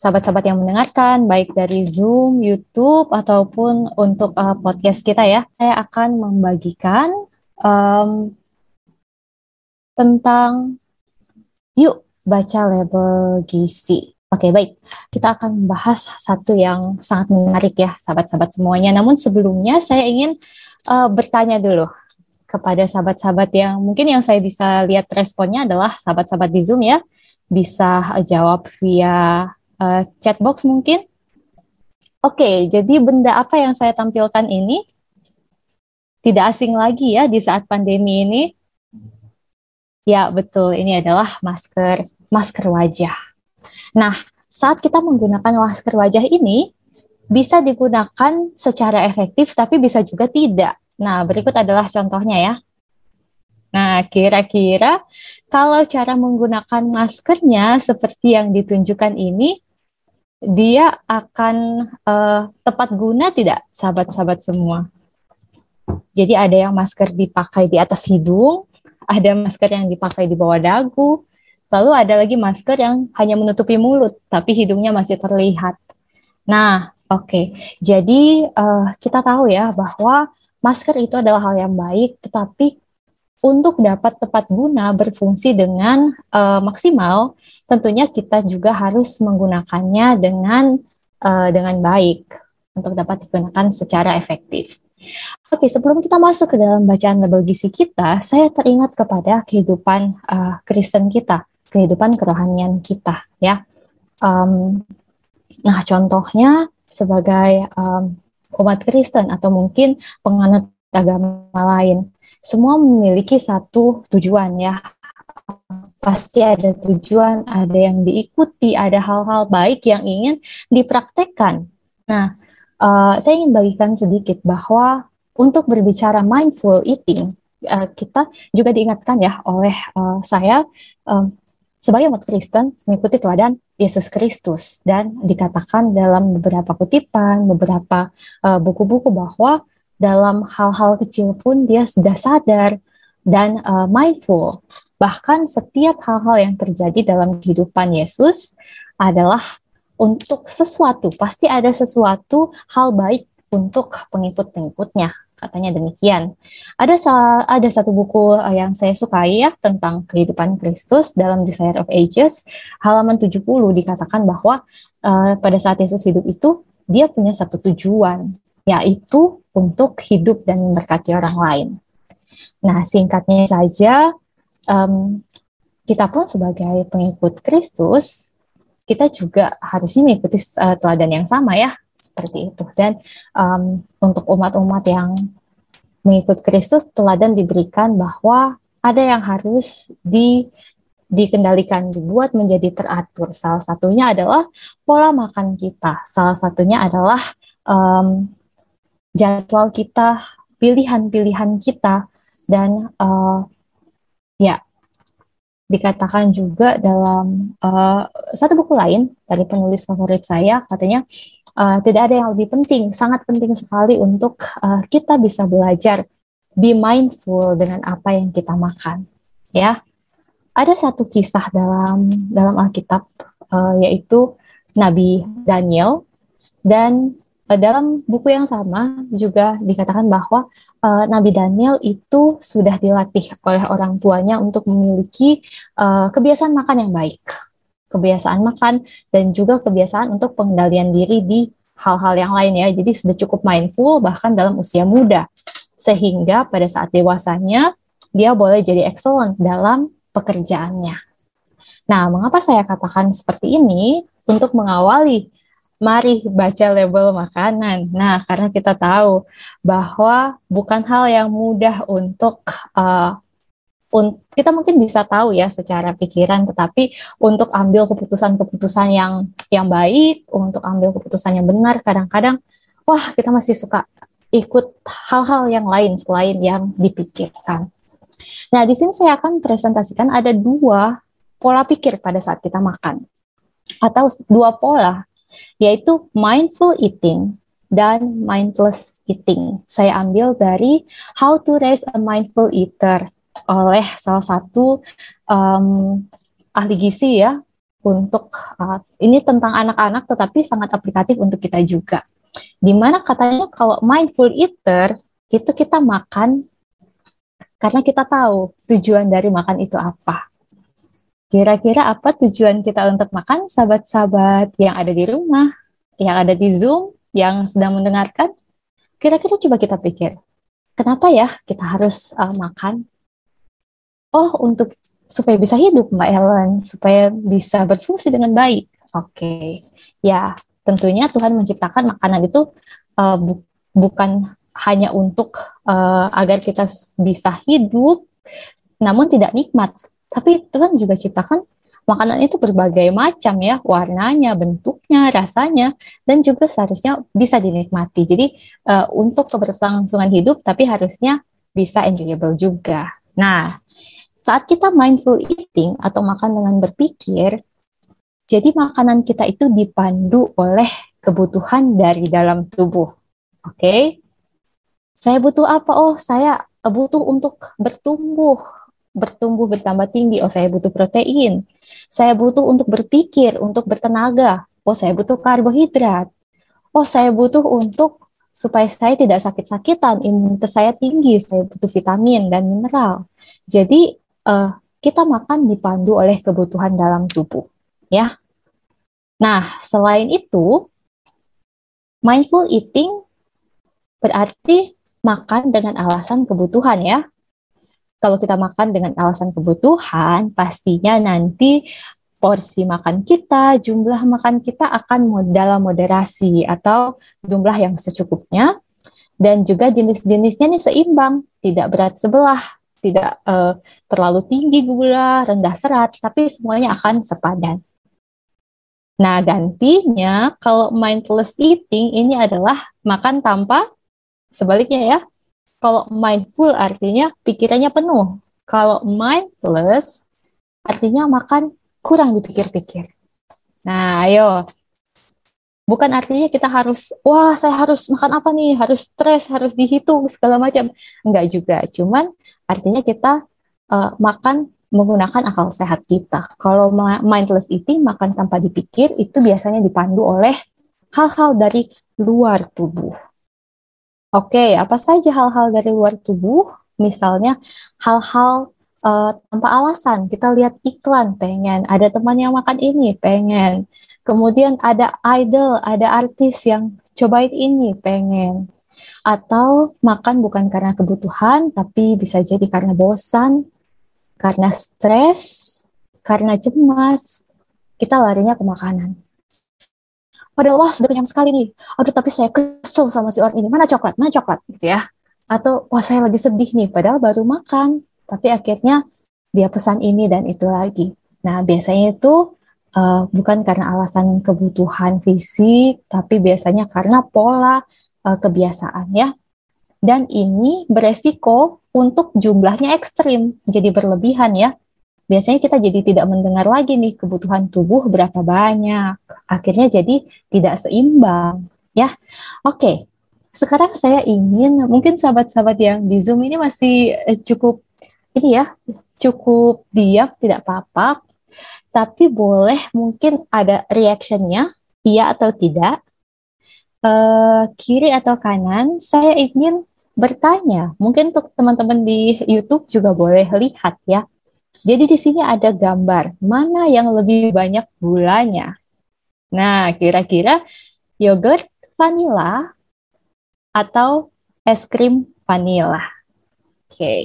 sahabat-sahabat yang mendengarkan, baik dari Zoom, YouTube, ataupun untuk uh, podcast kita ya. Saya akan membagikan um, tentang yuk baca label gizi. Oke, baik. Kita akan membahas satu yang sangat menarik ya, sahabat-sahabat semuanya. Namun sebelumnya saya ingin uh, bertanya dulu kepada sahabat-sahabat yang mungkin yang saya bisa lihat responnya adalah sahabat-sahabat di Zoom ya, bisa jawab via uh, chat box mungkin? Oke, okay, jadi benda apa yang saya tampilkan ini tidak asing lagi ya di saat pandemi ini. Ya, betul. Ini adalah masker masker wajah. Nah, saat kita menggunakan masker wajah ini bisa digunakan secara efektif tapi bisa juga tidak. Nah, berikut adalah contohnya ya. Nah, kira-kira kalau cara menggunakan maskernya seperti yang ditunjukkan ini, dia akan uh, tepat guna tidak sahabat-sahabat semua? Jadi ada yang masker dipakai di atas hidung, ada masker yang dipakai di bawah dagu, lalu ada lagi masker yang hanya menutupi mulut tapi hidungnya masih terlihat. Nah, oke. Okay. Jadi uh, kita tahu ya bahwa masker itu adalah hal yang baik, tetapi untuk dapat tepat guna berfungsi dengan uh, maksimal, tentunya kita juga harus menggunakannya dengan uh, dengan baik untuk dapat digunakan secara efektif. Oke, sebelum kita masuk ke dalam bacaan label gizi kita, saya teringat kepada kehidupan uh, Kristen kita, kehidupan kerohanian kita, ya. Um, nah, contohnya sebagai um, umat Kristen atau mungkin penganut agama lain semua memiliki satu tujuan ya. Pasti ada tujuan, ada yang diikuti, ada hal-hal baik yang ingin dipraktekkan. Nah, uh, saya ingin bagikan sedikit bahwa untuk berbicara mindful eating, uh, kita juga diingatkan ya oleh uh, saya um, sebagai umat Kristen mengikuti teladan Yesus Kristus dan dikatakan dalam beberapa kutipan, beberapa buku-buku uh, bahwa dalam hal-hal kecil pun dia sudah sadar dan uh, mindful. Bahkan setiap hal-hal yang terjadi dalam kehidupan Yesus adalah untuk sesuatu, pasti ada sesuatu hal baik untuk pengikut-pengikutnya katanya demikian. Ada ada satu buku uh, yang saya sukai ya tentang kehidupan Kristus dalam Desire of Ages halaman 70 dikatakan bahwa uh, pada saat Yesus hidup itu dia punya satu tujuan yaitu untuk hidup dan memberkati orang lain. Nah, singkatnya saja, um, kita pun sebagai pengikut Kristus, kita juga harusnya mengikuti uh, teladan yang sama ya, seperti itu. Dan um, untuk umat-umat yang mengikut Kristus, teladan diberikan bahwa ada yang harus di dikendalikan, dibuat menjadi teratur. Salah satunya adalah pola makan kita. Salah satunya adalah um, jadwal kita, pilihan-pilihan kita, dan uh, ya dikatakan juga dalam uh, satu buku lain dari penulis favorit saya katanya uh, tidak ada yang lebih penting, sangat penting sekali untuk uh, kita bisa belajar be mindful dengan apa yang kita makan. Ya, ada satu kisah dalam dalam Alkitab uh, yaitu Nabi Daniel dan dalam buku yang sama juga dikatakan bahwa uh, Nabi Daniel itu sudah dilatih oleh orang tuanya untuk memiliki uh, kebiasaan makan yang baik, kebiasaan makan dan juga kebiasaan untuk pengendalian diri di hal-hal yang lain ya. Jadi sudah cukup mindful bahkan dalam usia muda sehingga pada saat dewasanya dia boleh jadi excellent dalam pekerjaannya. Nah, mengapa saya katakan seperti ini? Untuk mengawali mari baca label makanan. Nah, karena kita tahu bahwa bukan hal yang mudah untuk uh, kita mungkin bisa tahu ya secara pikiran, tetapi untuk ambil keputusan-keputusan yang yang baik, untuk ambil keputusan yang benar, kadang-kadang wah kita masih suka ikut hal-hal yang lain selain yang dipikirkan. Nah, di sini saya akan presentasikan ada dua pola pikir pada saat kita makan atau dua pola yaitu mindful eating dan mindless eating. Saya ambil dari How to Raise a Mindful Eater oleh salah satu um, ahli gizi ya, untuk uh, ini tentang anak-anak tetapi sangat aplikatif untuk kita juga. Di mana katanya kalau mindful eater itu kita makan karena kita tahu tujuan dari makan itu apa. Kira-kira apa tujuan kita untuk makan, sahabat-sahabat yang ada di rumah, yang ada di Zoom, yang sedang mendengarkan? Kira-kira coba kita pikir, kenapa ya kita harus uh, makan? Oh, untuk supaya bisa hidup, Mbak Ellen, supaya bisa berfungsi dengan baik. Oke, okay. ya tentunya Tuhan menciptakan makanan itu uh, bu bukan hanya untuk uh, agar kita bisa hidup, namun tidak nikmat. Tapi Tuhan juga ciptakan makanan itu berbagai macam ya, warnanya, bentuknya, rasanya, dan juga seharusnya bisa dinikmati. Jadi uh, untuk keberlangsungan hidup, tapi harusnya bisa enjoyable juga. Nah, saat kita mindful eating atau makan dengan berpikir, jadi makanan kita itu dipandu oleh kebutuhan dari dalam tubuh. Oke, okay? Saya butuh apa? Oh, saya butuh untuk bertumbuh, bertumbuh bertambah tinggi. Oh, saya butuh protein. Saya butuh untuk berpikir, untuk bertenaga. Oh, saya butuh karbohidrat. Oh, saya butuh untuk supaya saya tidak sakit-sakitan, imunitas saya tinggi, saya butuh vitamin dan mineral. Jadi uh, kita makan dipandu oleh kebutuhan dalam tubuh, ya. Nah, selain itu, mindful eating berarti makan dengan alasan kebutuhan ya. Kalau kita makan dengan alasan kebutuhan, pastinya nanti porsi makan kita, jumlah makan kita akan dalam moderasi atau jumlah yang secukupnya. Dan juga jenis-jenisnya nih seimbang, tidak berat sebelah, tidak uh, terlalu tinggi gula, rendah serat, tapi semuanya akan sepadan. Nah, gantinya kalau mindfulness eating ini adalah makan tanpa Sebaliknya ya, kalau mindful artinya pikirannya penuh. Kalau mindless artinya makan kurang dipikir-pikir. Nah, ayo. Bukan artinya kita harus, wah saya harus makan apa nih, harus stres, harus dihitung, segala macam. Enggak juga, cuman artinya kita uh, makan menggunakan akal sehat kita. Kalau mindless eating, makan tanpa dipikir, itu biasanya dipandu oleh hal-hal dari luar tubuh. Oke, apa saja hal-hal dari luar tubuh? Misalnya hal-hal uh, tanpa alasan. Kita lihat iklan, pengen. Ada teman yang makan ini, pengen. Kemudian ada idol, ada artis yang cobain ini, pengen. Atau makan bukan karena kebutuhan, tapi bisa jadi karena bosan, karena stres, karena cemas. Kita larinya ke makanan padahal wah sudah kenyang sekali nih. Aduh tapi saya kesel sama si orang ini. Mana coklat? Mana coklat? Gitu ya. Atau wah saya lagi sedih nih padahal baru makan. Tapi akhirnya dia pesan ini dan itu lagi. Nah biasanya itu uh, bukan karena alasan kebutuhan fisik tapi biasanya karena pola uh, kebiasaan ya. Dan ini beresiko untuk jumlahnya ekstrim jadi berlebihan ya biasanya kita jadi tidak mendengar lagi nih kebutuhan tubuh berapa banyak. Akhirnya jadi tidak seimbang, ya. Oke. Sekarang saya ingin mungkin sahabat-sahabat yang di Zoom ini masih eh, cukup ini ya, cukup diam, tidak apa-apa. Tapi boleh mungkin ada reactionnya, iya atau tidak. Uh, kiri atau kanan, saya ingin bertanya. Mungkin untuk teman-teman di YouTube juga boleh lihat ya jadi di sini ada gambar mana yang lebih banyak gulanya. Nah, kira-kira yogurt vanilla atau es krim vanilla. Oke. Okay.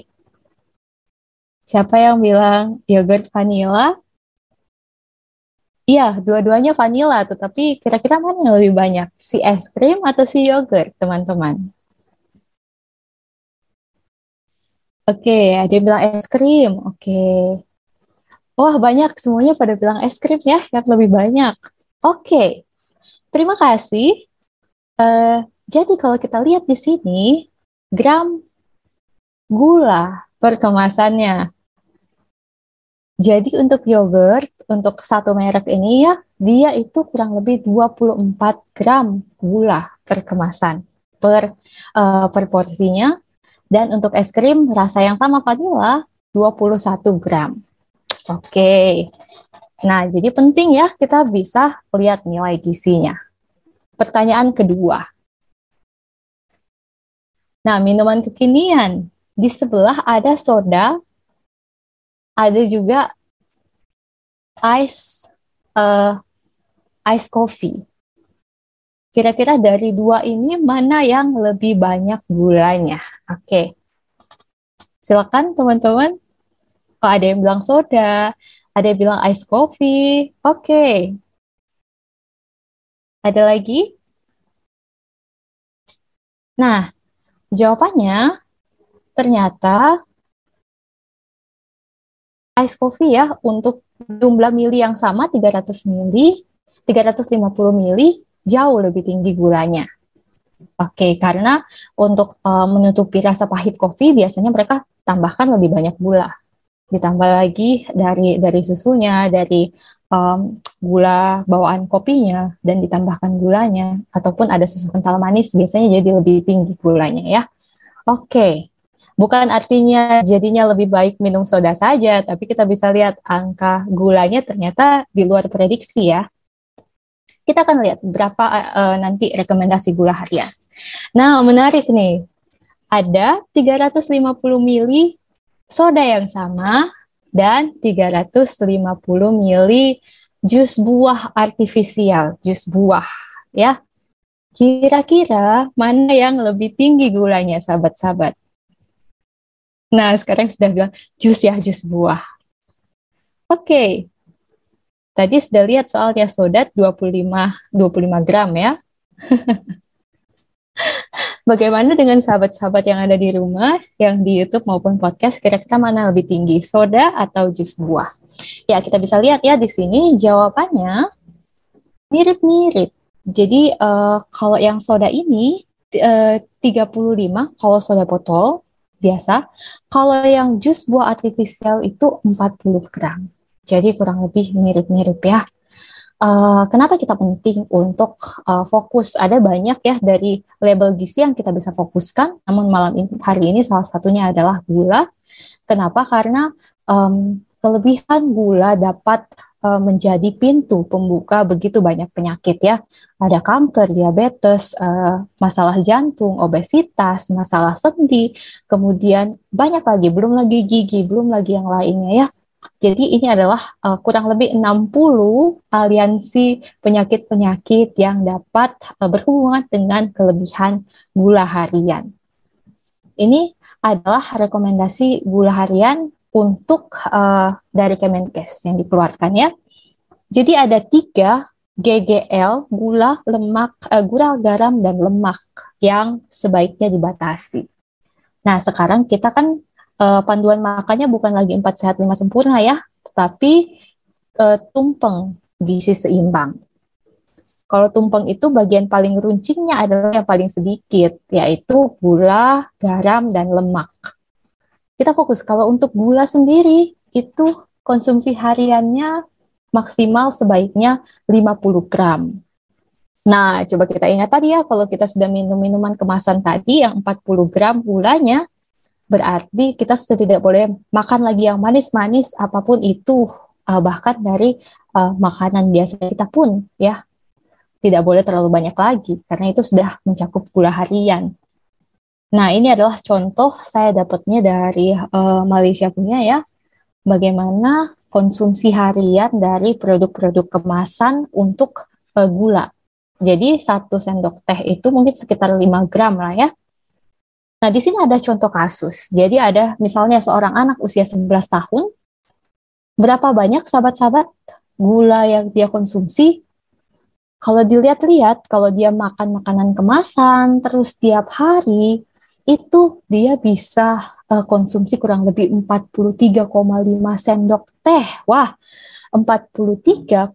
Siapa yang bilang yogurt vanilla? Iya, dua-duanya vanilla, tetapi kira-kira mana yang lebih banyak? Si es krim atau si yogurt, teman-teman? Oke, ada yang bilang es krim. Oke. Wah, banyak semuanya pada bilang es krim ya, yang lebih banyak. Oke. Terima kasih. Uh, jadi kalau kita lihat di sini, gram gula per kemasannya. Jadi untuk yogurt, untuk satu merek ini ya, dia itu kurang lebih 24 gram gula per kemasan per uh, per porsinya dan untuk es krim rasa yang sama vanilla 21 gram. Oke. Nah, jadi penting ya kita bisa lihat nilai gizinya. Pertanyaan kedua. Nah, minuman kekinian. Di sebelah ada soda, ada juga ice uh, ice coffee. Kira-kira dari dua ini mana yang lebih banyak gulanya? Oke. Okay. Silakan teman-teman. Oh, ada yang bilang soda, ada yang bilang ice coffee. Oke. Okay. Ada lagi? Nah, jawabannya ternyata ice coffee ya untuk jumlah mili yang sama 300 mili, 350 mili jauh lebih tinggi gulanya. Oke, okay, karena untuk uh, menutupi rasa pahit kopi biasanya mereka tambahkan lebih banyak gula. Ditambah lagi dari dari susunya, dari um, gula bawaan kopinya dan ditambahkan gulanya ataupun ada susu kental manis biasanya jadi lebih tinggi gulanya ya. Oke. Okay. Bukan artinya jadinya lebih baik minum soda saja, tapi kita bisa lihat angka gulanya ternyata di luar prediksi ya. Kita akan lihat berapa uh, nanti rekomendasi gula harian. Nah, menarik nih. Ada 350 mili soda yang sama dan 350 mili jus buah artifisial, jus buah ya. Kira-kira mana yang lebih tinggi gulanya sahabat-sahabat? Nah, sekarang sudah bilang jus ya, jus buah. Oke. Okay. Tadi sudah lihat soalnya soda 25 25 gram ya. Bagaimana dengan sahabat-sahabat yang ada di rumah, yang di YouTube maupun podcast, kira-kira mana lebih tinggi, soda atau jus buah? Ya, kita bisa lihat ya di sini jawabannya mirip-mirip. Jadi uh, kalau yang soda ini uh, 35, kalau soda botol biasa. Kalau yang jus buah artifisial itu 40 gram. Jadi kurang lebih mirip-mirip ya. Uh, kenapa kita penting untuk uh, fokus? Ada banyak ya dari label gizi yang kita bisa fokuskan. Namun malam ini, hari ini salah satunya adalah gula. Kenapa? Karena um, kelebihan gula dapat uh, menjadi pintu pembuka begitu banyak penyakit ya. Ada kanker, diabetes, uh, masalah jantung, obesitas, masalah sendi, kemudian banyak lagi, belum lagi gigi, belum lagi yang lainnya ya. Jadi ini adalah uh, kurang lebih 60 aliansi penyakit-penyakit yang dapat uh, berhubungan dengan kelebihan gula harian. Ini adalah rekomendasi gula harian untuk uh, dari Kemenkes yang dikeluarkan ya. Jadi ada tiga GGL, gula, lemak, uh, gula, garam, dan lemak yang sebaiknya dibatasi. Nah, sekarang kita kan uh, panduan makannya bukan lagi empat sehat lima sempurna ya, tetapi uh, tumpeng gizi seimbang. Kalau tumpeng itu bagian paling runcingnya adalah yang paling sedikit, yaitu gula, garam, dan lemak kita fokus kalau untuk gula sendiri itu konsumsi hariannya maksimal sebaiknya 50 gram. Nah, coba kita ingat tadi ya, kalau kita sudah minum minuman kemasan tadi yang 40 gram gulanya, berarti kita sudah tidak boleh makan lagi yang manis-manis apa pun itu, uh, bahkan dari uh, makanan biasa kita pun ya. Tidak boleh terlalu banyak lagi, karena itu sudah mencakup gula harian. Nah, ini adalah contoh saya dapatnya dari uh, Malaysia punya ya, bagaimana konsumsi harian dari produk-produk kemasan untuk uh, gula. Jadi satu sendok teh itu mungkin sekitar 5 gram lah ya. Nah, di sini ada contoh kasus. Jadi ada misalnya seorang anak usia 11 tahun, berapa banyak sahabat-sahabat gula yang dia konsumsi? Kalau dilihat-lihat, kalau dia makan makanan kemasan terus tiap hari, itu dia bisa uh, konsumsi kurang lebih 43,5 sendok teh. Wah, 43,5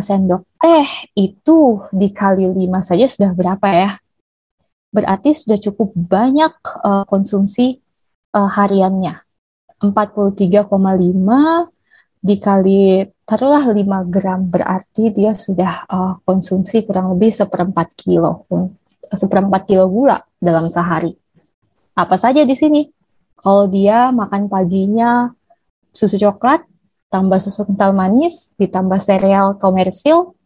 sendok teh itu dikali 5 saja sudah berapa ya? Berarti sudah cukup banyak uh, konsumsi uh, hariannya. 43,5 dikali taruhlah 5 gram berarti dia sudah uh, konsumsi kurang lebih seperempat kilo seperempat kilo gula dalam sehari apa saja di sini. Kalau dia makan paginya susu coklat, tambah susu kental manis, ditambah sereal komersil.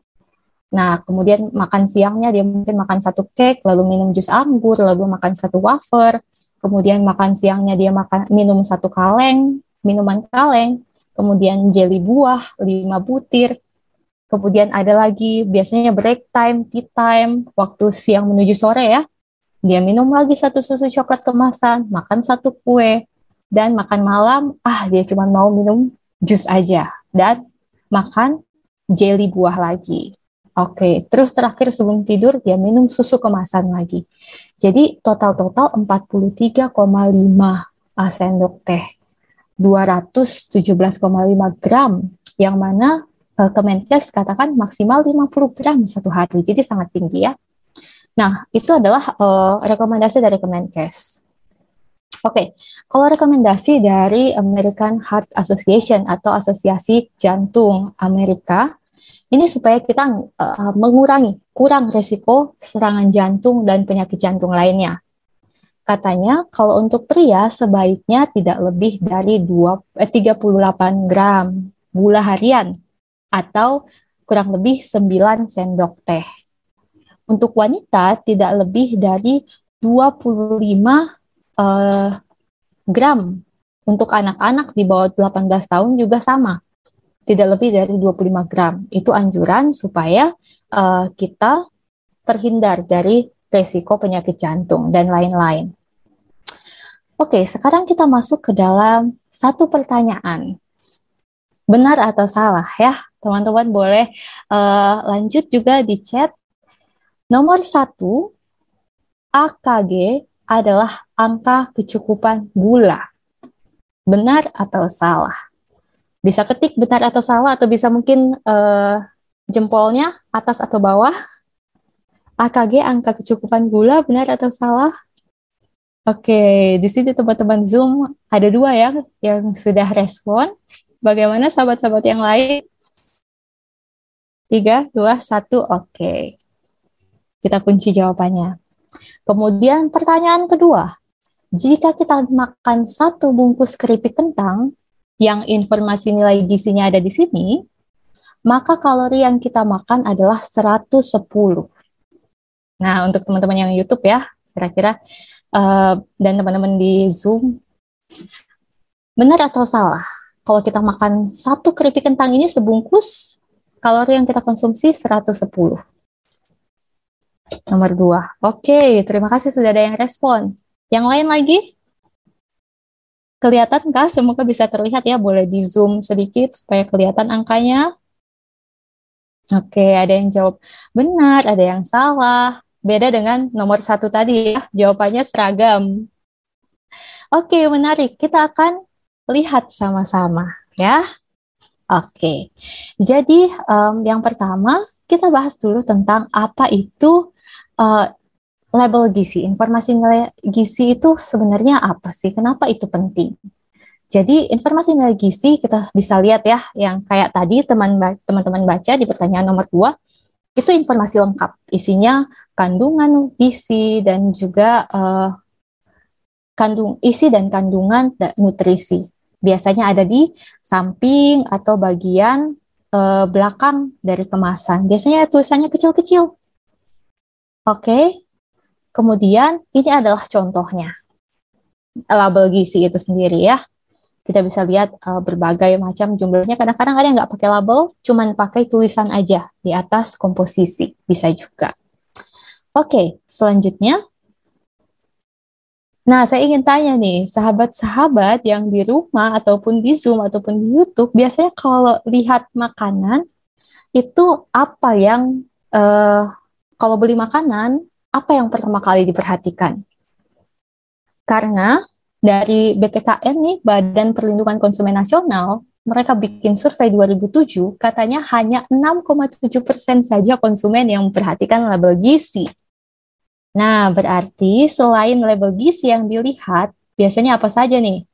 Nah, kemudian makan siangnya dia mungkin makan satu cake, lalu minum jus anggur, lalu makan satu wafer, kemudian makan siangnya dia makan minum satu kaleng, minuman kaleng, kemudian jelly buah, lima butir, kemudian ada lagi biasanya break time, tea time, waktu siang menuju sore ya, dia minum lagi satu susu coklat kemasan, makan satu kue, dan makan malam, ah dia cuma mau minum jus aja, dan makan jelly buah lagi. Oke, terus terakhir sebelum tidur dia minum susu kemasan lagi. Jadi total-total 43,5 sendok teh. 217,5 gram yang mana uh, Kemenkes katakan maksimal 50 gram satu hari. Jadi sangat tinggi ya. Nah, itu adalah uh, rekomendasi dari Kemenkes. Oke, okay. kalau rekomendasi dari American Heart Association atau Asosiasi Jantung Amerika ini supaya kita uh, mengurangi kurang resiko serangan jantung dan penyakit jantung lainnya. Katanya kalau untuk pria sebaiknya tidak lebih dari 2, eh, 38 gram gula harian atau kurang lebih 9 sendok teh. Untuk wanita tidak lebih dari 25 uh, gram. Untuk anak-anak di bawah 18 tahun juga sama tidak lebih dari 25 gram. Itu anjuran supaya uh, kita terhindar dari resiko penyakit jantung dan lain-lain. Oke, sekarang kita masuk ke dalam satu pertanyaan. Benar atau salah ya? Teman-teman boleh uh, lanjut juga di chat. Nomor satu, AKG adalah angka kecukupan gula. Benar atau salah? Bisa ketik benar atau salah atau bisa mungkin uh, jempolnya atas atau bawah. AKG angka kecukupan gula benar atau salah? Oke, di sini teman-teman Zoom ada dua ya yang sudah respon. Bagaimana sahabat-sahabat yang lain? Tiga, dua, satu, oke. Kita kunci jawabannya. Kemudian pertanyaan kedua, jika kita makan satu bungkus keripik kentang, yang informasi nilai gizinya ada di sini, maka kalori yang kita makan adalah 110. Nah, untuk teman-teman yang YouTube ya, kira-kira uh, dan teman-teman di Zoom, benar atau salah? Kalau kita makan satu keripik kentang ini sebungkus, kalori yang kita konsumsi 110. Nomor dua. Oke, terima kasih sudah ada yang respon. Yang lain lagi? Kelihatan kah? Semoga bisa terlihat ya. Boleh di zoom sedikit supaya kelihatan angkanya. Oke, ada yang jawab benar, ada yang salah. Beda dengan nomor satu tadi ya, jawabannya seragam. Oke, menarik. Kita akan lihat sama-sama ya. Oke, jadi um, yang pertama kita bahas dulu tentang apa itu uh, label gizi, informasi nilai gizi itu sebenarnya apa sih? Kenapa itu penting? Jadi informasi nilai gizi kita bisa lihat ya, yang kayak tadi teman-teman baca di pertanyaan nomor 2, itu informasi lengkap, isinya kandungan gizi dan juga uh, kandung isi dan kandungan nutrisi. Biasanya ada di samping atau bagian uh, belakang dari kemasan. Biasanya tulisannya kecil-kecil. Oke, okay? Kemudian ini adalah contohnya label gizi itu sendiri ya. Kita bisa lihat uh, berbagai macam jumlahnya. Kadang-kadang ada yang nggak pakai label, cuman pakai tulisan aja di atas komposisi. Bisa juga. Oke, selanjutnya. Nah, saya ingin tanya nih, sahabat-sahabat yang di rumah ataupun di Zoom ataupun di YouTube, biasanya kalau lihat makanan, itu apa yang, uh, kalau beli makanan, apa yang pertama kali diperhatikan? Karena dari BPKN nih, Badan Perlindungan Konsumen Nasional, mereka bikin survei 2007, katanya hanya 6,7 persen saja konsumen yang memperhatikan label gizi. Nah, berarti selain label gizi yang dilihat, biasanya apa saja nih?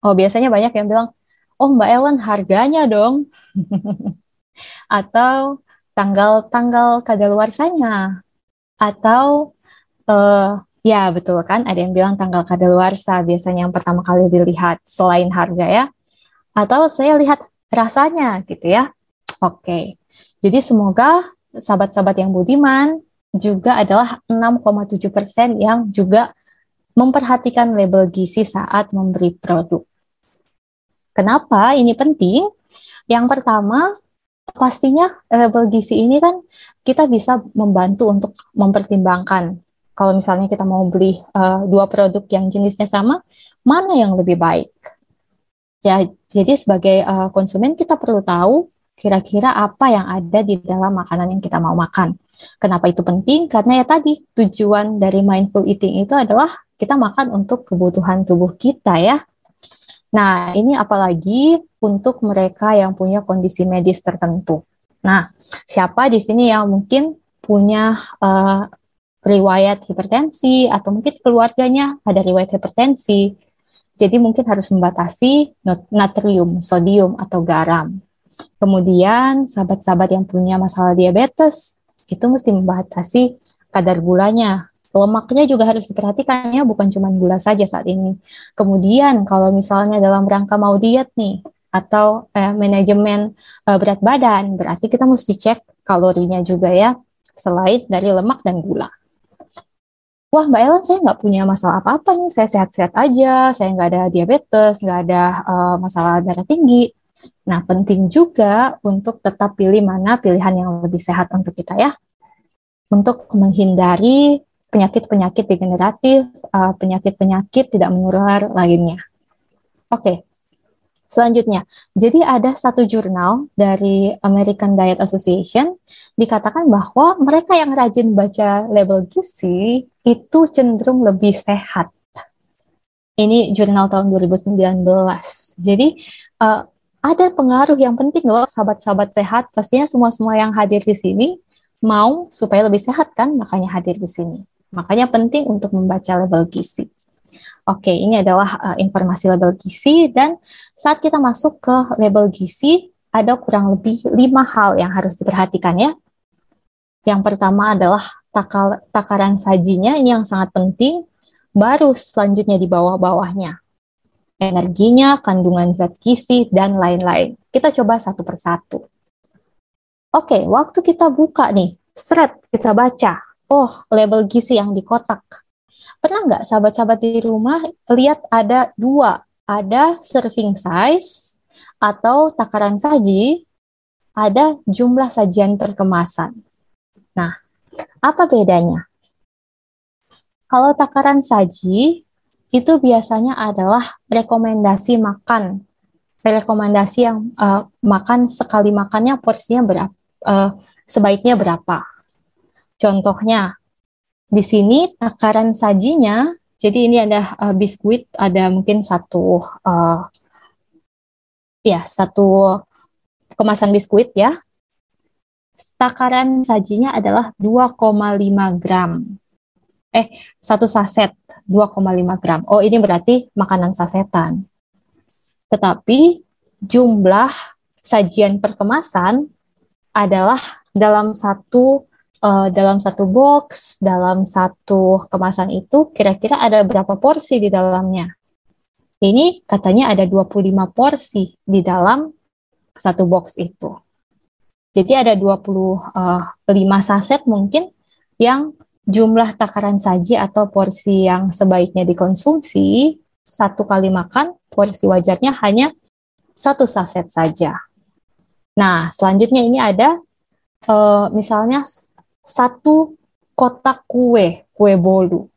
Oh, biasanya banyak yang bilang, oh Mbak Ellen harganya dong. Atau tanggal-tanggal kadaluarsanya atau uh, ya betul kan ada yang bilang tanggal kadaluarsa biasanya yang pertama kali dilihat selain harga ya atau saya lihat rasanya gitu ya. Oke. Jadi semoga sahabat-sahabat yang budiman juga adalah 6,7% yang juga memperhatikan label gizi saat memberi produk. Kenapa ini penting? Yang pertama, pastinya label gizi ini kan kita bisa membantu untuk mempertimbangkan kalau misalnya kita mau beli uh, dua produk yang jenisnya sama, mana yang lebih baik. Ya, jadi sebagai uh, konsumen kita perlu tahu kira-kira apa yang ada di dalam makanan yang kita mau makan. Kenapa itu penting? Karena ya tadi tujuan dari mindful eating itu adalah kita makan untuk kebutuhan tubuh kita ya. Nah, ini apalagi untuk mereka yang punya kondisi medis tertentu. Nah, siapa di sini yang mungkin punya uh, riwayat hipertensi atau mungkin keluarganya ada riwayat hipertensi. Jadi mungkin harus membatasi natrium, sodium atau garam. Kemudian sahabat-sahabat yang punya masalah diabetes itu mesti membatasi kadar gulanya. Lemaknya juga harus diperhatikan ya, bukan cuma gula saja saat ini. Kemudian kalau misalnya dalam rangka mau diet nih atau eh, manajemen eh, berat badan, berarti kita mesti cek kalorinya juga ya, selain dari lemak dan gula wah Mbak Ellen saya nggak punya masalah apa-apa nih, saya sehat-sehat aja, saya nggak ada diabetes, nggak ada uh, masalah darah tinggi. Nah, penting juga untuk tetap pilih mana pilihan yang lebih sehat untuk kita ya. Untuk menghindari penyakit-penyakit degeneratif, uh, penyakit-penyakit tidak menular lainnya. Oke, Selanjutnya, jadi ada satu jurnal dari American Diet Association dikatakan bahwa mereka yang rajin baca label gizi itu cenderung lebih sehat. Ini jurnal tahun 2019. Jadi uh, ada pengaruh yang penting loh sahabat-sahabat sehat. Pastinya semua-semua yang hadir di sini mau supaya lebih sehat kan, makanya hadir di sini. Makanya penting untuk membaca label gizi. Oke, ini adalah uh, informasi label gizi dan saat kita masuk ke label gizi ada kurang lebih lima hal yang harus diperhatikan ya. Yang pertama adalah takal, takaran sajinya ini yang sangat penting. Baru selanjutnya di bawah-bawahnya energinya, kandungan zat gizi dan lain-lain. Kita coba satu persatu. Oke, waktu kita buka nih, seret kita baca. Oh, label gizi yang di kotak Pernah nggak sahabat-sahabat di rumah lihat ada dua, ada serving size atau takaran saji, ada jumlah sajian per kemasan. Nah, apa bedanya? Kalau takaran saji itu biasanya adalah rekomendasi makan, rekomendasi yang uh, makan sekali makannya porsinya berapa, uh, sebaiknya berapa. Contohnya, di sini takaran sajinya, jadi ini ada uh, biskuit, ada mungkin satu, uh, ya satu kemasan biskuit ya. Takaran sajinya adalah 2,5 gram. Eh, satu saset 2,5 gram. Oh, ini berarti makanan sasetan. Tetapi jumlah sajian per kemasan adalah dalam satu uh, dalam satu box, dalam satu kemasan itu kira-kira ada berapa porsi di dalamnya. Ini katanya ada 25 porsi di dalam satu box itu. Jadi ada 25 uh, saset mungkin yang jumlah takaran saji atau porsi yang sebaiknya dikonsumsi satu kali makan, porsi wajarnya hanya satu saset saja. Nah, selanjutnya ini ada uh, misalnya satu kotak kue, kue bolu.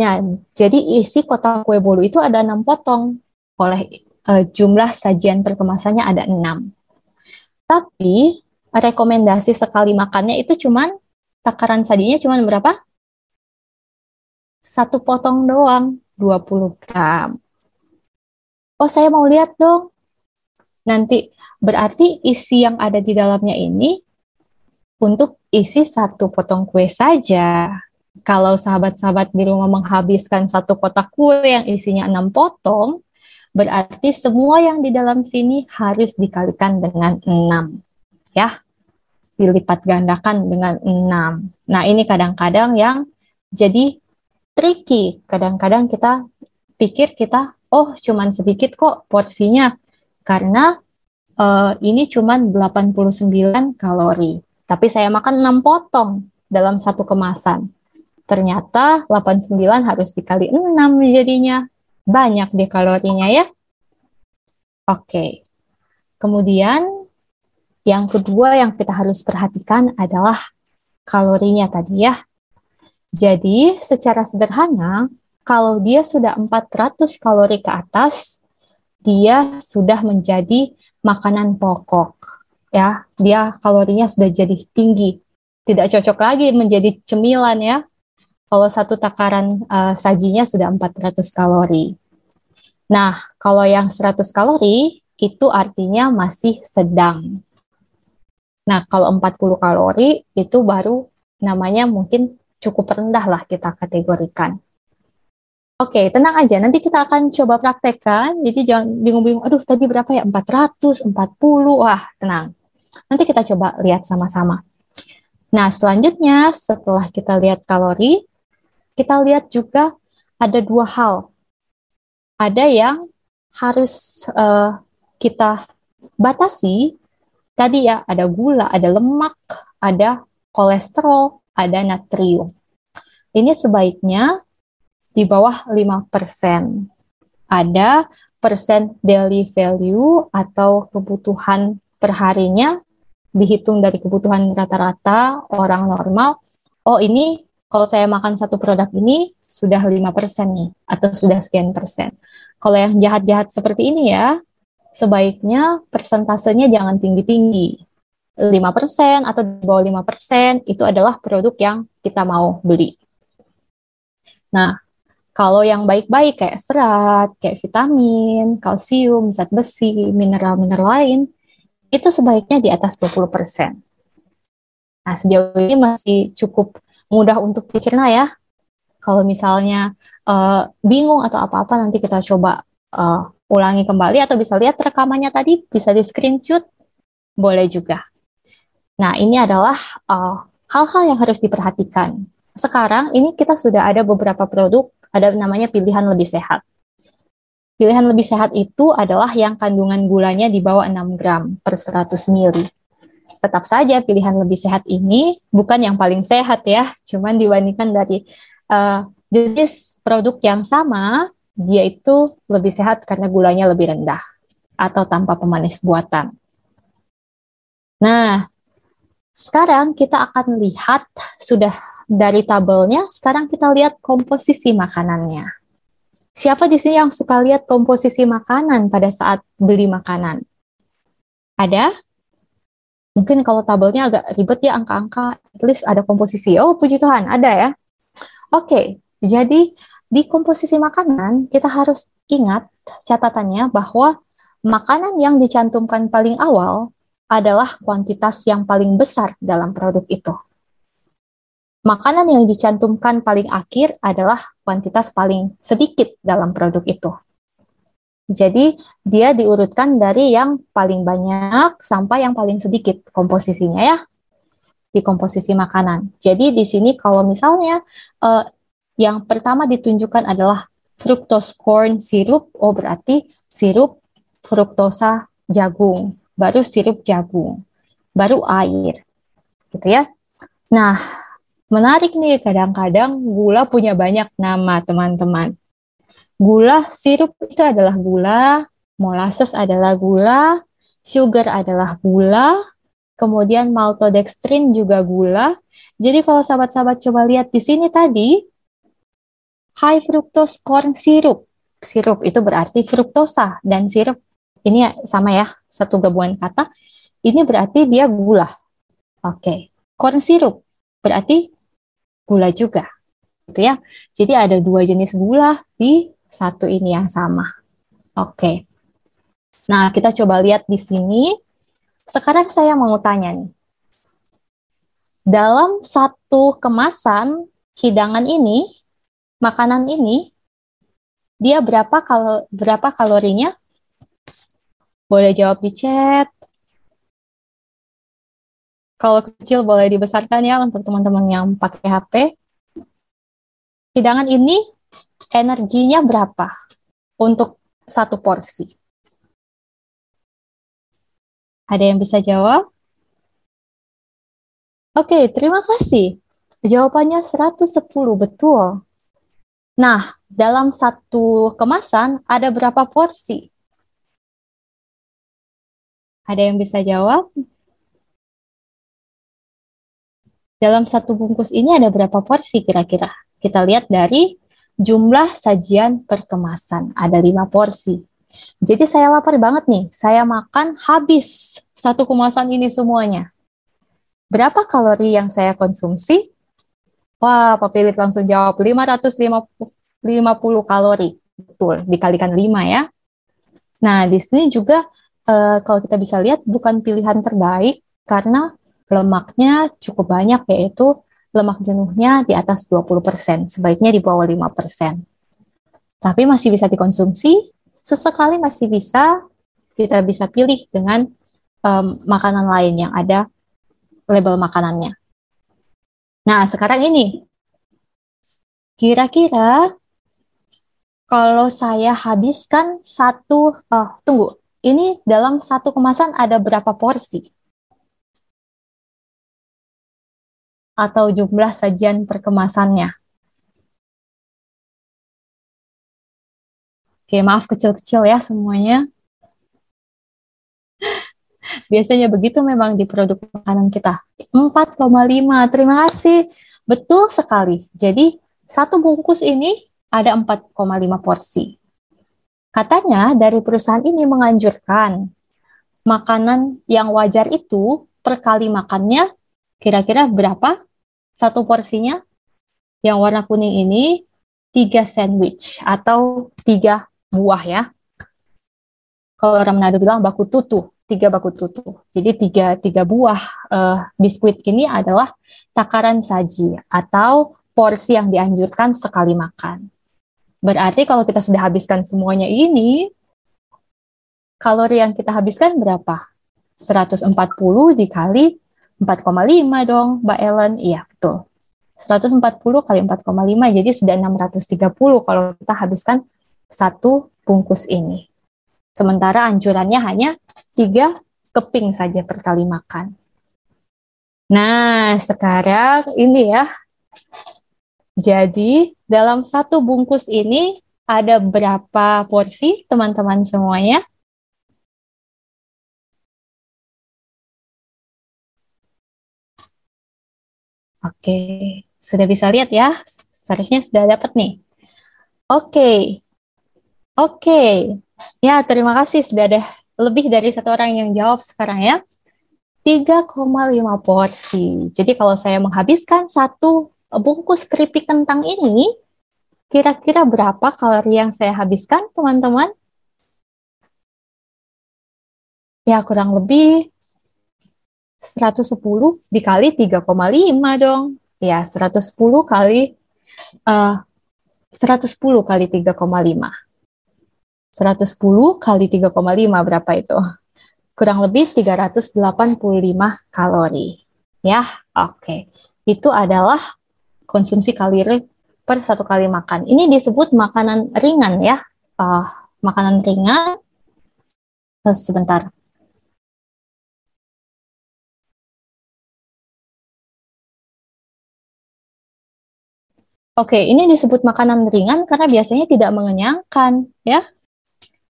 Nah, jadi isi kotak kue bolu itu ada enam potong. Oleh uh, jumlah sajian perkemasannya ada enam. Tapi rekomendasi sekali makannya itu cuman takaran sajinya cuman berapa? Satu potong doang, 20 gram. Oh, saya mau lihat dong. Nanti berarti isi yang ada di dalamnya ini untuk isi satu potong kue saja. Kalau sahabat-sahabat di rumah menghabiskan satu kotak kue yang isinya enam potong, berarti semua yang di dalam sini harus dikalikan dengan enam, ya, dilipat gandakan dengan enam. Nah ini kadang-kadang yang jadi tricky. Kadang-kadang kita pikir kita oh cuman sedikit kok porsinya karena uh, ini cuman 89 kalori. Tapi saya makan 6 potong dalam satu kemasan. Ternyata 89 harus dikali 6 jadinya. Banyak deh kalorinya ya. Oke. Kemudian yang kedua yang kita harus perhatikan adalah kalorinya tadi ya. Jadi secara sederhana, kalau dia sudah 400 kalori ke atas, dia sudah menjadi makanan pokok. Ya, dia kalorinya sudah jadi tinggi. Tidak cocok lagi menjadi cemilan ya. Kalau satu takaran uh, sajinya sudah 400 kalori. Nah, kalau yang 100 kalori itu artinya masih sedang. Nah, kalau 40 kalori itu baru namanya mungkin cukup rendah lah kita kategorikan. Oke, tenang aja. Nanti kita akan coba praktekkan. Jadi jangan bingung-bingung, aduh tadi berapa ya? 400, 40. Wah, tenang. Nanti kita coba lihat sama-sama. Nah, selanjutnya setelah kita lihat kalori, kita lihat juga ada dua hal. Ada yang harus uh, kita batasi. Tadi ya, ada gula, ada lemak, ada kolesterol, ada natrium. Ini sebaiknya di bawah 5%. Ada persen daily value atau kebutuhan perharinya dihitung dari kebutuhan rata-rata orang normal. Oh ini kalau saya makan satu produk ini sudah 5% nih atau sudah sekian persen. Kalau yang jahat-jahat seperti ini ya, sebaiknya persentasenya jangan tinggi-tinggi. 5% atau di bawah 5% itu adalah produk yang kita mau beli. Nah, kalau yang baik-baik kayak serat, kayak vitamin, kalsium, zat besi, mineral-mineral lain, itu sebaiknya di atas 20%. Nah, sejauh ini masih cukup mudah untuk dicerna ya. Kalau misalnya uh, bingung atau apa-apa, nanti kita coba uh, ulangi kembali atau bisa lihat rekamannya tadi, bisa di screenshot, boleh juga. Nah, ini adalah eh, hal-hal uh, yang harus diperhatikan. Sekarang ini kita sudah ada beberapa produk ada namanya pilihan lebih sehat. Pilihan lebih sehat itu adalah yang kandungan gulanya di bawah 6 gram per 100 ml. Tetap saja pilihan lebih sehat ini bukan yang paling sehat ya, cuman dibandingkan dari uh, jenis produk yang sama, dia itu lebih sehat karena gulanya lebih rendah atau tanpa pemanis buatan. Nah, sekarang kita akan lihat sudah dari tabelnya, sekarang kita lihat komposisi makanannya. Siapa di sini yang suka lihat komposisi makanan pada saat beli makanan? Ada? Mungkin kalau tabelnya agak ribet ya angka-angka, at least ada komposisi. Oh, puji Tuhan, ada ya. Oke, jadi di komposisi makanan kita harus ingat catatannya bahwa makanan yang dicantumkan paling awal adalah kuantitas yang paling besar dalam produk itu. Makanan yang dicantumkan paling akhir adalah kuantitas paling sedikit dalam produk itu. Jadi, dia diurutkan dari yang paling banyak sampai yang paling sedikit komposisinya ya, di komposisi makanan. Jadi, di sini kalau misalnya eh, yang pertama ditunjukkan adalah fructose corn syrup, oh berarti sirup fruktosa jagung baru sirup jagung, baru air. Gitu ya. Nah, menarik nih kadang-kadang gula punya banyak nama, teman-teman. Gula sirup itu adalah gula, molasses adalah gula, sugar adalah gula, kemudian maltodextrin juga gula. Jadi kalau sahabat-sahabat coba lihat di sini tadi, high fructose corn syrup. Sirup itu berarti fruktosa dan sirup ini sama ya, satu gabungan kata. Ini berarti dia gula. Oke. Okay. Corn syrup berarti gula juga. Gitu ya. Jadi ada dua jenis gula di satu ini yang sama. Oke. Nah, kita coba lihat di sini. Sekarang saya mau tanya nih. Dalam satu kemasan hidangan ini, makanan ini, dia berapa kalau berapa kalorinya? Boleh jawab di chat. Kalau kecil boleh dibesarkan ya untuk teman-teman yang pakai HP. Hidangan ini energinya berapa? Untuk satu porsi? Ada yang bisa jawab? Oke, terima kasih. Jawabannya 110, betul. Nah, dalam satu kemasan ada berapa porsi? Ada yang bisa jawab? Dalam satu bungkus ini ada berapa porsi kira-kira? Kita lihat dari jumlah sajian per kemasan. Ada lima porsi. Jadi saya lapar banget nih. Saya makan habis satu kemasan ini semuanya. Berapa kalori yang saya konsumsi? Wah, Pak Philip langsung jawab 550 kalori. Betul, dikalikan 5 ya. Nah, di sini juga uh, kalau kita bisa lihat bukan pilihan terbaik karena lemaknya cukup banyak yaitu lemak jenuhnya di atas 20%, sebaiknya di bawah 5%. Tapi masih bisa dikonsumsi, sesekali masih bisa kita bisa pilih dengan um, makanan lain yang ada label makanannya. Nah, sekarang ini kira-kira kalau saya habiskan satu, oh, tunggu, ini dalam satu kemasan ada berapa porsi? Atau jumlah sajian perkemasannya. Oke, maaf kecil-kecil ya semuanya. Biasanya begitu memang di produk makanan kita. 4,5. Terima kasih. Betul sekali. Jadi, satu bungkus ini ada 4,5 porsi. Katanya dari perusahaan ini menganjurkan makanan yang wajar itu per kali makannya kira-kira berapa satu porsinya yang warna kuning ini tiga sandwich atau tiga buah ya. Kalau orang Manado bilang baku tutu, tiga baku tutu. Jadi tiga tiga buah uh, biskuit ini adalah takaran saji atau porsi yang dianjurkan sekali makan. Berarti kalau kita sudah habiskan semuanya ini, kalori yang kita habiskan berapa? 140 dikali 4,5 dong, Mbak Ellen. Iya, betul. 140 kali 4,5 jadi sudah 630 kalau kita habiskan satu bungkus ini. Sementara anjurannya hanya tiga keping saja per kali makan. Nah, sekarang ini ya. Jadi, dalam satu bungkus ini ada berapa porsi teman-teman semuanya? Oke, sudah bisa lihat ya. Seharusnya sudah dapat nih. Oke. Oke. Ya, terima kasih sudah ada lebih dari satu orang yang jawab sekarang ya. 3,5 porsi. Jadi kalau saya menghabiskan satu bungkus keripik kentang ini, kira-kira berapa kalori yang saya habiskan, teman-teman? Ya, kurang lebih 110 dikali 3,5 dong. Ya, 110 kali uh, 110 kali 3,5. 110 kali 3,5 berapa itu? Kurang lebih 385 kalori. Ya, oke. Okay. Itu adalah konsumsi kalori per satu kali makan. Ini disebut makanan ringan ya. Uh, makanan ringan. Terus sebentar. Oke, ini disebut makanan ringan karena biasanya tidak mengenyangkan, ya.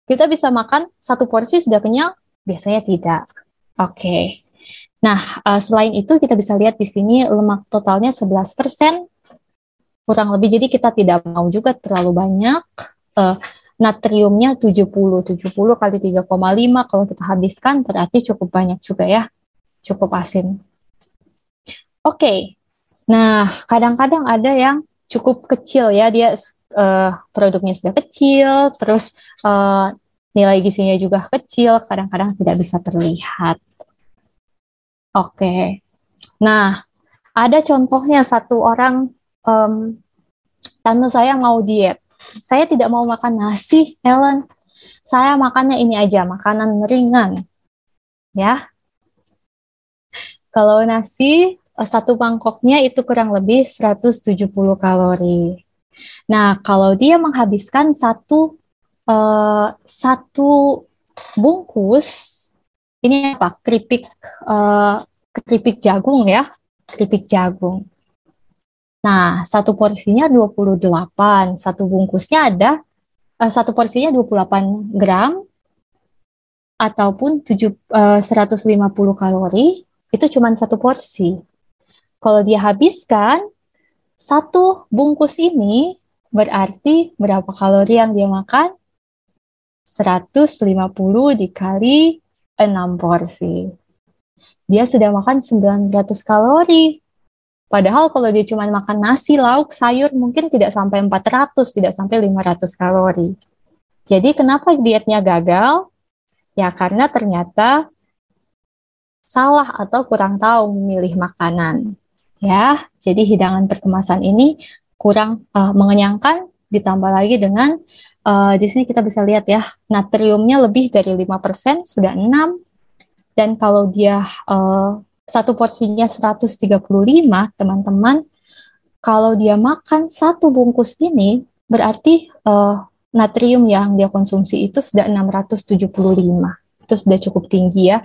Kita bisa makan satu porsi sudah kenyang, biasanya tidak. Oke. Nah, uh, selain itu kita bisa lihat di sini lemak totalnya 11%, kurang lebih. Jadi kita tidak mau juga terlalu banyak. Uh, natriumnya 70, 70 kali 3,5 kalau kita habiskan berarti cukup banyak juga ya. Cukup asin. Oke. Nah, kadang-kadang ada yang cukup kecil ya dia uh, produknya sudah kecil terus uh, nilai gizinya juga kecil kadang-kadang tidak bisa terlihat. Oke. Okay. nah ada contohnya satu orang um, tante saya mau diet. Saya tidak mau makan nasi Ellen. Saya makannya ini aja makanan ringan. Ya. Kalau nasi satu mangkoknya itu kurang lebih 170 kalori. Nah, kalau dia menghabiskan satu uh, satu bungkus ini apa? Keripik uh, keripik jagung ya, keripik jagung. Nah, satu porsinya 28, satu bungkusnya ada uh, satu porsinya 28 gram ataupun 7, uh, 150 kalori, itu cuma satu porsi. Kalau dia habiskan satu bungkus ini berarti berapa kalori yang dia makan? 150 dikali 6 porsi. Dia sudah makan 900 kalori. Padahal kalau dia cuma makan nasi, lauk, sayur mungkin tidak sampai 400, tidak sampai 500 kalori. Jadi kenapa dietnya gagal? Ya karena ternyata salah atau kurang tahu memilih makanan. Ya, jadi hidangan perkemasan ini kurang uh, mengenyangkan ditambah lagi dengan uh, di sini kita bisa lihat ya, natriumnya lebih dari 5%, sudah 6 dan kalau dia uh, satu porsinya 135, teman-teman, kalau dia makan satu bungkus ini, berarti uh, natrium yang dia konsumsi itu sudah 675. Itu sudah cukup tinggi ya.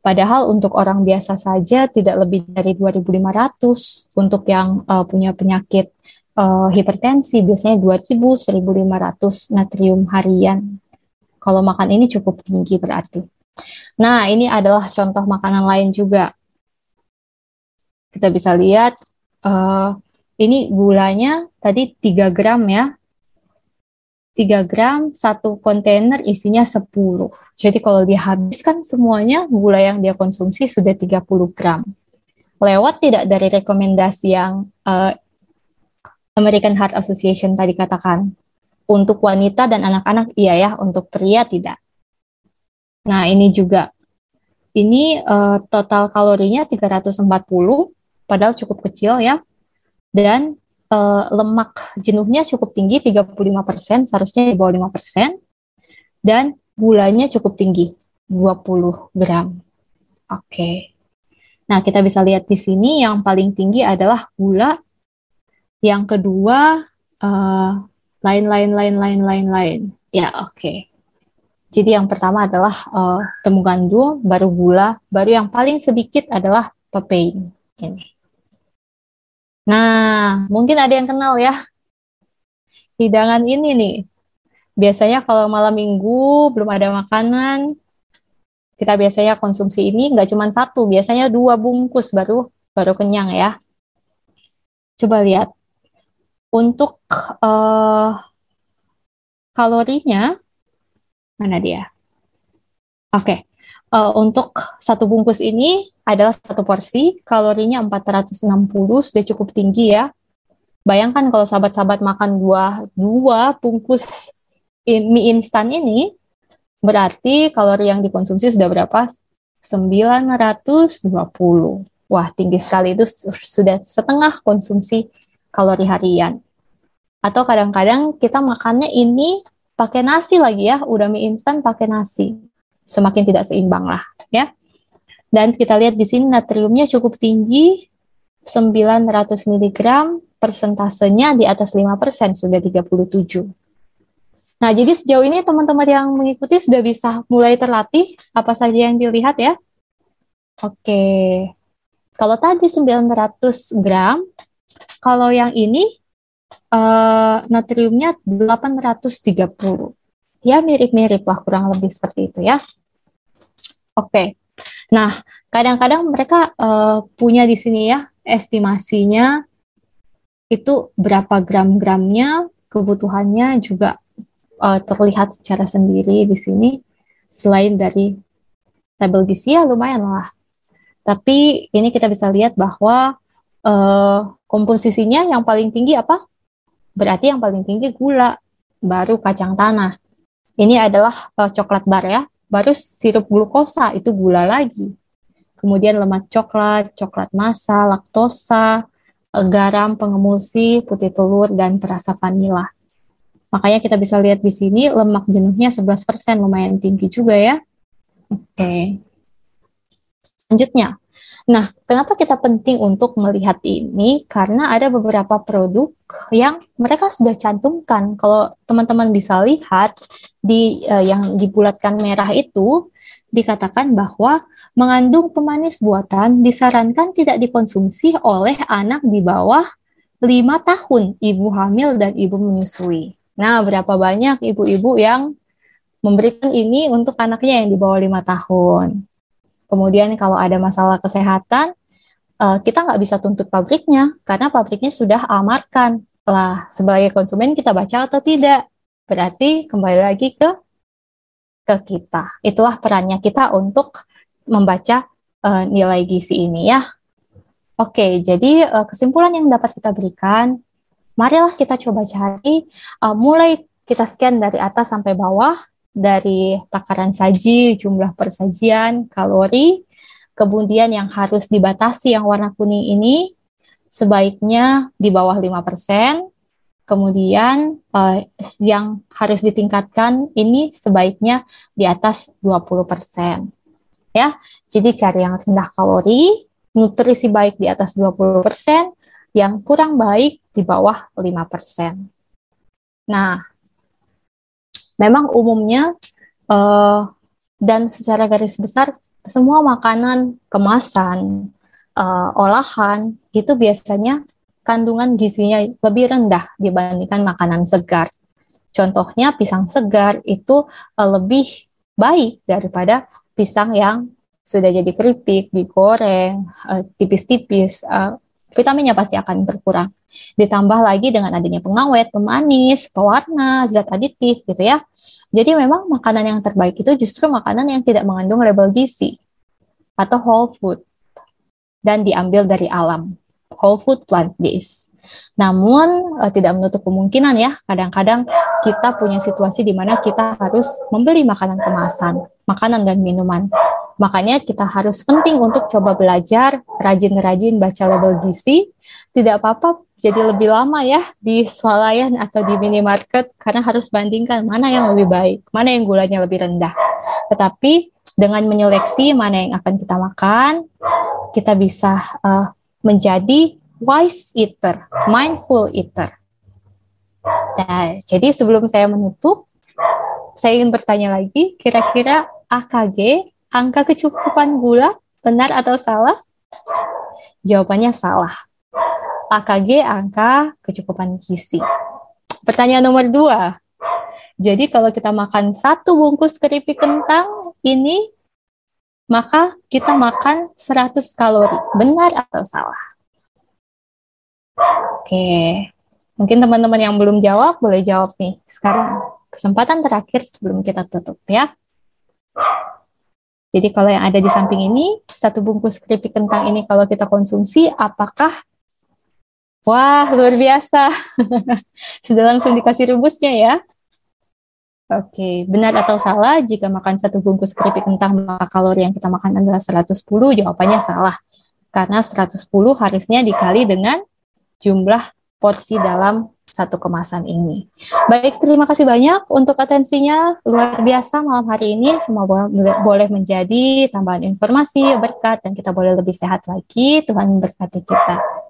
Padahal untuk orang biasa saja tidak lebih dari 2500. Untuk yang uh, punya penyakit uh, hipertensi biasanya 2000 1500 natrium harian. Kalau makan ini cukup tinggi berarti. Nah, ini adalah contoh makanan lain juga kita bisa lihat uh, ini gulanya tadi 3 gram ya. 3 gram, satu kontainer isinya 10. Jadi kalau dia habiskan semuanya, gula yang dia konsumsi sudah 30 gram. Lewat tidak dari rekomendasi yang uh, American Heart Association tadi katakan. Untuk wanita dan anak-anak iya ya, untuk pria tidak. Nah, ini juga. Ini uh, total kalorinya 340 padahal cukup kecil ya. Dan uh, lemak jenuhnya cukup tinggi 35%, seharusnya di bawah 5%. Dan gulanya cukup tinggi 20 gram. Oke. Okay. Nah, kita bisa lihat di sini yang paling tinggi adalah gula. Yang kedua uh, lain lain. Ya, oke. Okay. Jadi yang pertama adalah uh, temu gandum, baru gula, baru yang paling sedikit adalah papain ini. Nah, mungkin ada yang kenal ya. Hidangan ini nih. Biasanya kalau malam minggu belum ada makanan, kita biasanya konsumsi ini nggak cuma satu, biasanya dua bungkus baru baru kenyang ya. Coba lihat. Untuk uh, kalorinya, mana dia? Oke, okay. Uh, untuk satu bungkus ini adalah satu porsi, kalorinya 460 sudah cukup tinggi ya. Bayangkan kalau sahabat-sahabat makan dua, dua bungkus mie instan ini, berarti kalori yang dikonsumsi sudah berapa? 920. Wah, tinggi sekali itu sudah setengah konsumsi kalori harian. Atau kadang-kadang kita makannya ini pakai nasi lagi ya, udah mie instan pakai nasi. Semakin tidak seimbang lah, ya. Dan kita lihat di sini natriumnya cukup tinggi, 900 mg, persentasenya di atas 5%, sudah 37. Nah, jadi sejauh ini teman-teman yang mengikuti sudah bisa mulai terlatih apa saja yang dilihat ya. Oke. Kalau tadi 900 gram, kalau yang ini uh, natriumnya 830. Ya mirip-mirip lah kurang lebih seperti itu ya. Oke. Nah, kadang-kadang mereka uh, punya di sini ya estimasinya itu berapa gram-gramnya, kebutuhannya juga uh, terlihat secara sendiri di sini. Selain dari tabel gizi ya lumayan lah. Tapi ini kita bisa lihat bahwa uh, komposisinya yang paling tinggi apa? Berarti yang paling tinggi gula, baru kacang tanah. Ini adalah uh, coklat bar ya baru sirup glukosa itu gula lagi. Kemudian lemak coklat, coklat masa, laktosa, garam pengemulsi, putih telur, dan perasa vanila. Makanya kita bisa lihat di sini lemak jenuhnya 11%, lumayan tinggi juga ya. Oke. Okay. Selanjutnya, nah kenapa kita penting untuk melihat ini? Karena ada beberapa produk yang mereka sudah cantumkan. Kalau teman-teman bisa lihat, di uh, yang dibulatkan merah itu dikatakan bahwa mengandung pemanis buatan disarankan tidak dikonsumsi oleh anak di bawah 5 tahun ibu hamil dan ibu menyusui. Nah, berapa banyak ibu-ibu yang memberikan ini untuk anaknya yang di bawah 5 tahun. Kemudian kalau ada masalah kesehatan, uh, kita nggak bisa tuntut pabriknya karena pabriknya sudah amarkan. Lah, sebagai konsumen kita baca atau tidak. Berarti kembali lagi ke ke kita. Itulah perannya kita untuk membaca uh, nilai gizi ini ya. Oke, jadi uh, kesimpulan yang dapat kita berikan, marilah kita coba cari uh, mulai kita scan dari atas sampai bawah dari takaran saji, jumlah persajian, kalori, kemudian yang harus dibatasi yang warna kuning ini sebaiknya di bawah 5%, kemudian uh, yang harus ditingkatkan ini sebaiknya di atas 20%. Ya, jadi cari yang rendah kalori, nutrisi baik di atas 20%, yang kurang baik di bawah 5%. Nah, memang umumnya uh, dan secara garis besar semua makanan kemasan uh, olahan itu biasanya kandungan gizinya lebih rendah dibandingkan makanan segar. Contohnya pisang segar itu uh, lebih baik daripada pisang yang sudah jadi keripik, digoreng, uh, tipis-tipis, uh, vitaminnya pasti akan berkurang. Ditambah lagi dengan adanya pengawet, pemanis, pewarna, zat aditif gitu ya. Jadi memang makanan yang terbaik itu justru makanan yang tidak mengandung label gizi atau whole food dan diambil dari alam. Whole food plant based. Namun uh, tidak menutup kemungkinan ya, kadang-kadang kita punya situasi di mana kita harus membeli makanan kemasan, makanan dan minuman. Makanya kita harus penting untuk coba belajar, rajin-rajin baca label gizi. Tidak apa-apa jadi lebih lama ya di swalayan atau di minimarket karena harus bandingkan mana yang lebih baik, mana yang gulanya lebih rendah. Tetapi dengan menyeleksi mana yang akan kita makan, kita bisa uh, menjadi wise eater, mindful eater. Nah, jadi sebelum saya menutup, saya ingin bertanya lagi, kira-kira AKG, angka kecukupan gula, benar atau salah? Jawabannya salah AKG angka kecukupan gizi. Pertanyaan nomor dua. Jadi kalau kita makan satu bungkus keripik kentang ini, maka kita makan 100 kalori. Benar atau salah? Oke, mungkin teman-teman yang belum jawab boleh jawab nih. Sekarang kesempatan terakhir sebelum kita tutup ya. Jadi kalau yang ada di samping ini, satu bungkus keripik kentang ini kalau kita konsumsi, apakah Wah, luar biasa. Sudah langsung dikasih rumusnya ya. Oke, benar atau salah jika makan satu bungkus keripik kentang maka kalori yang kita makan adalah 110? Jawabannya salah. Karena 110 harusnya dikali dengan jumlah porsi dalam satu kemasan ini. Baik, terima kasih banyak untuk atensinya. Luar biasa malam hari ini. Semua boleh menjadi tambahan informasi, berkat, dan kita boleh lebih sehat lagi. Tuhan memberkati kita.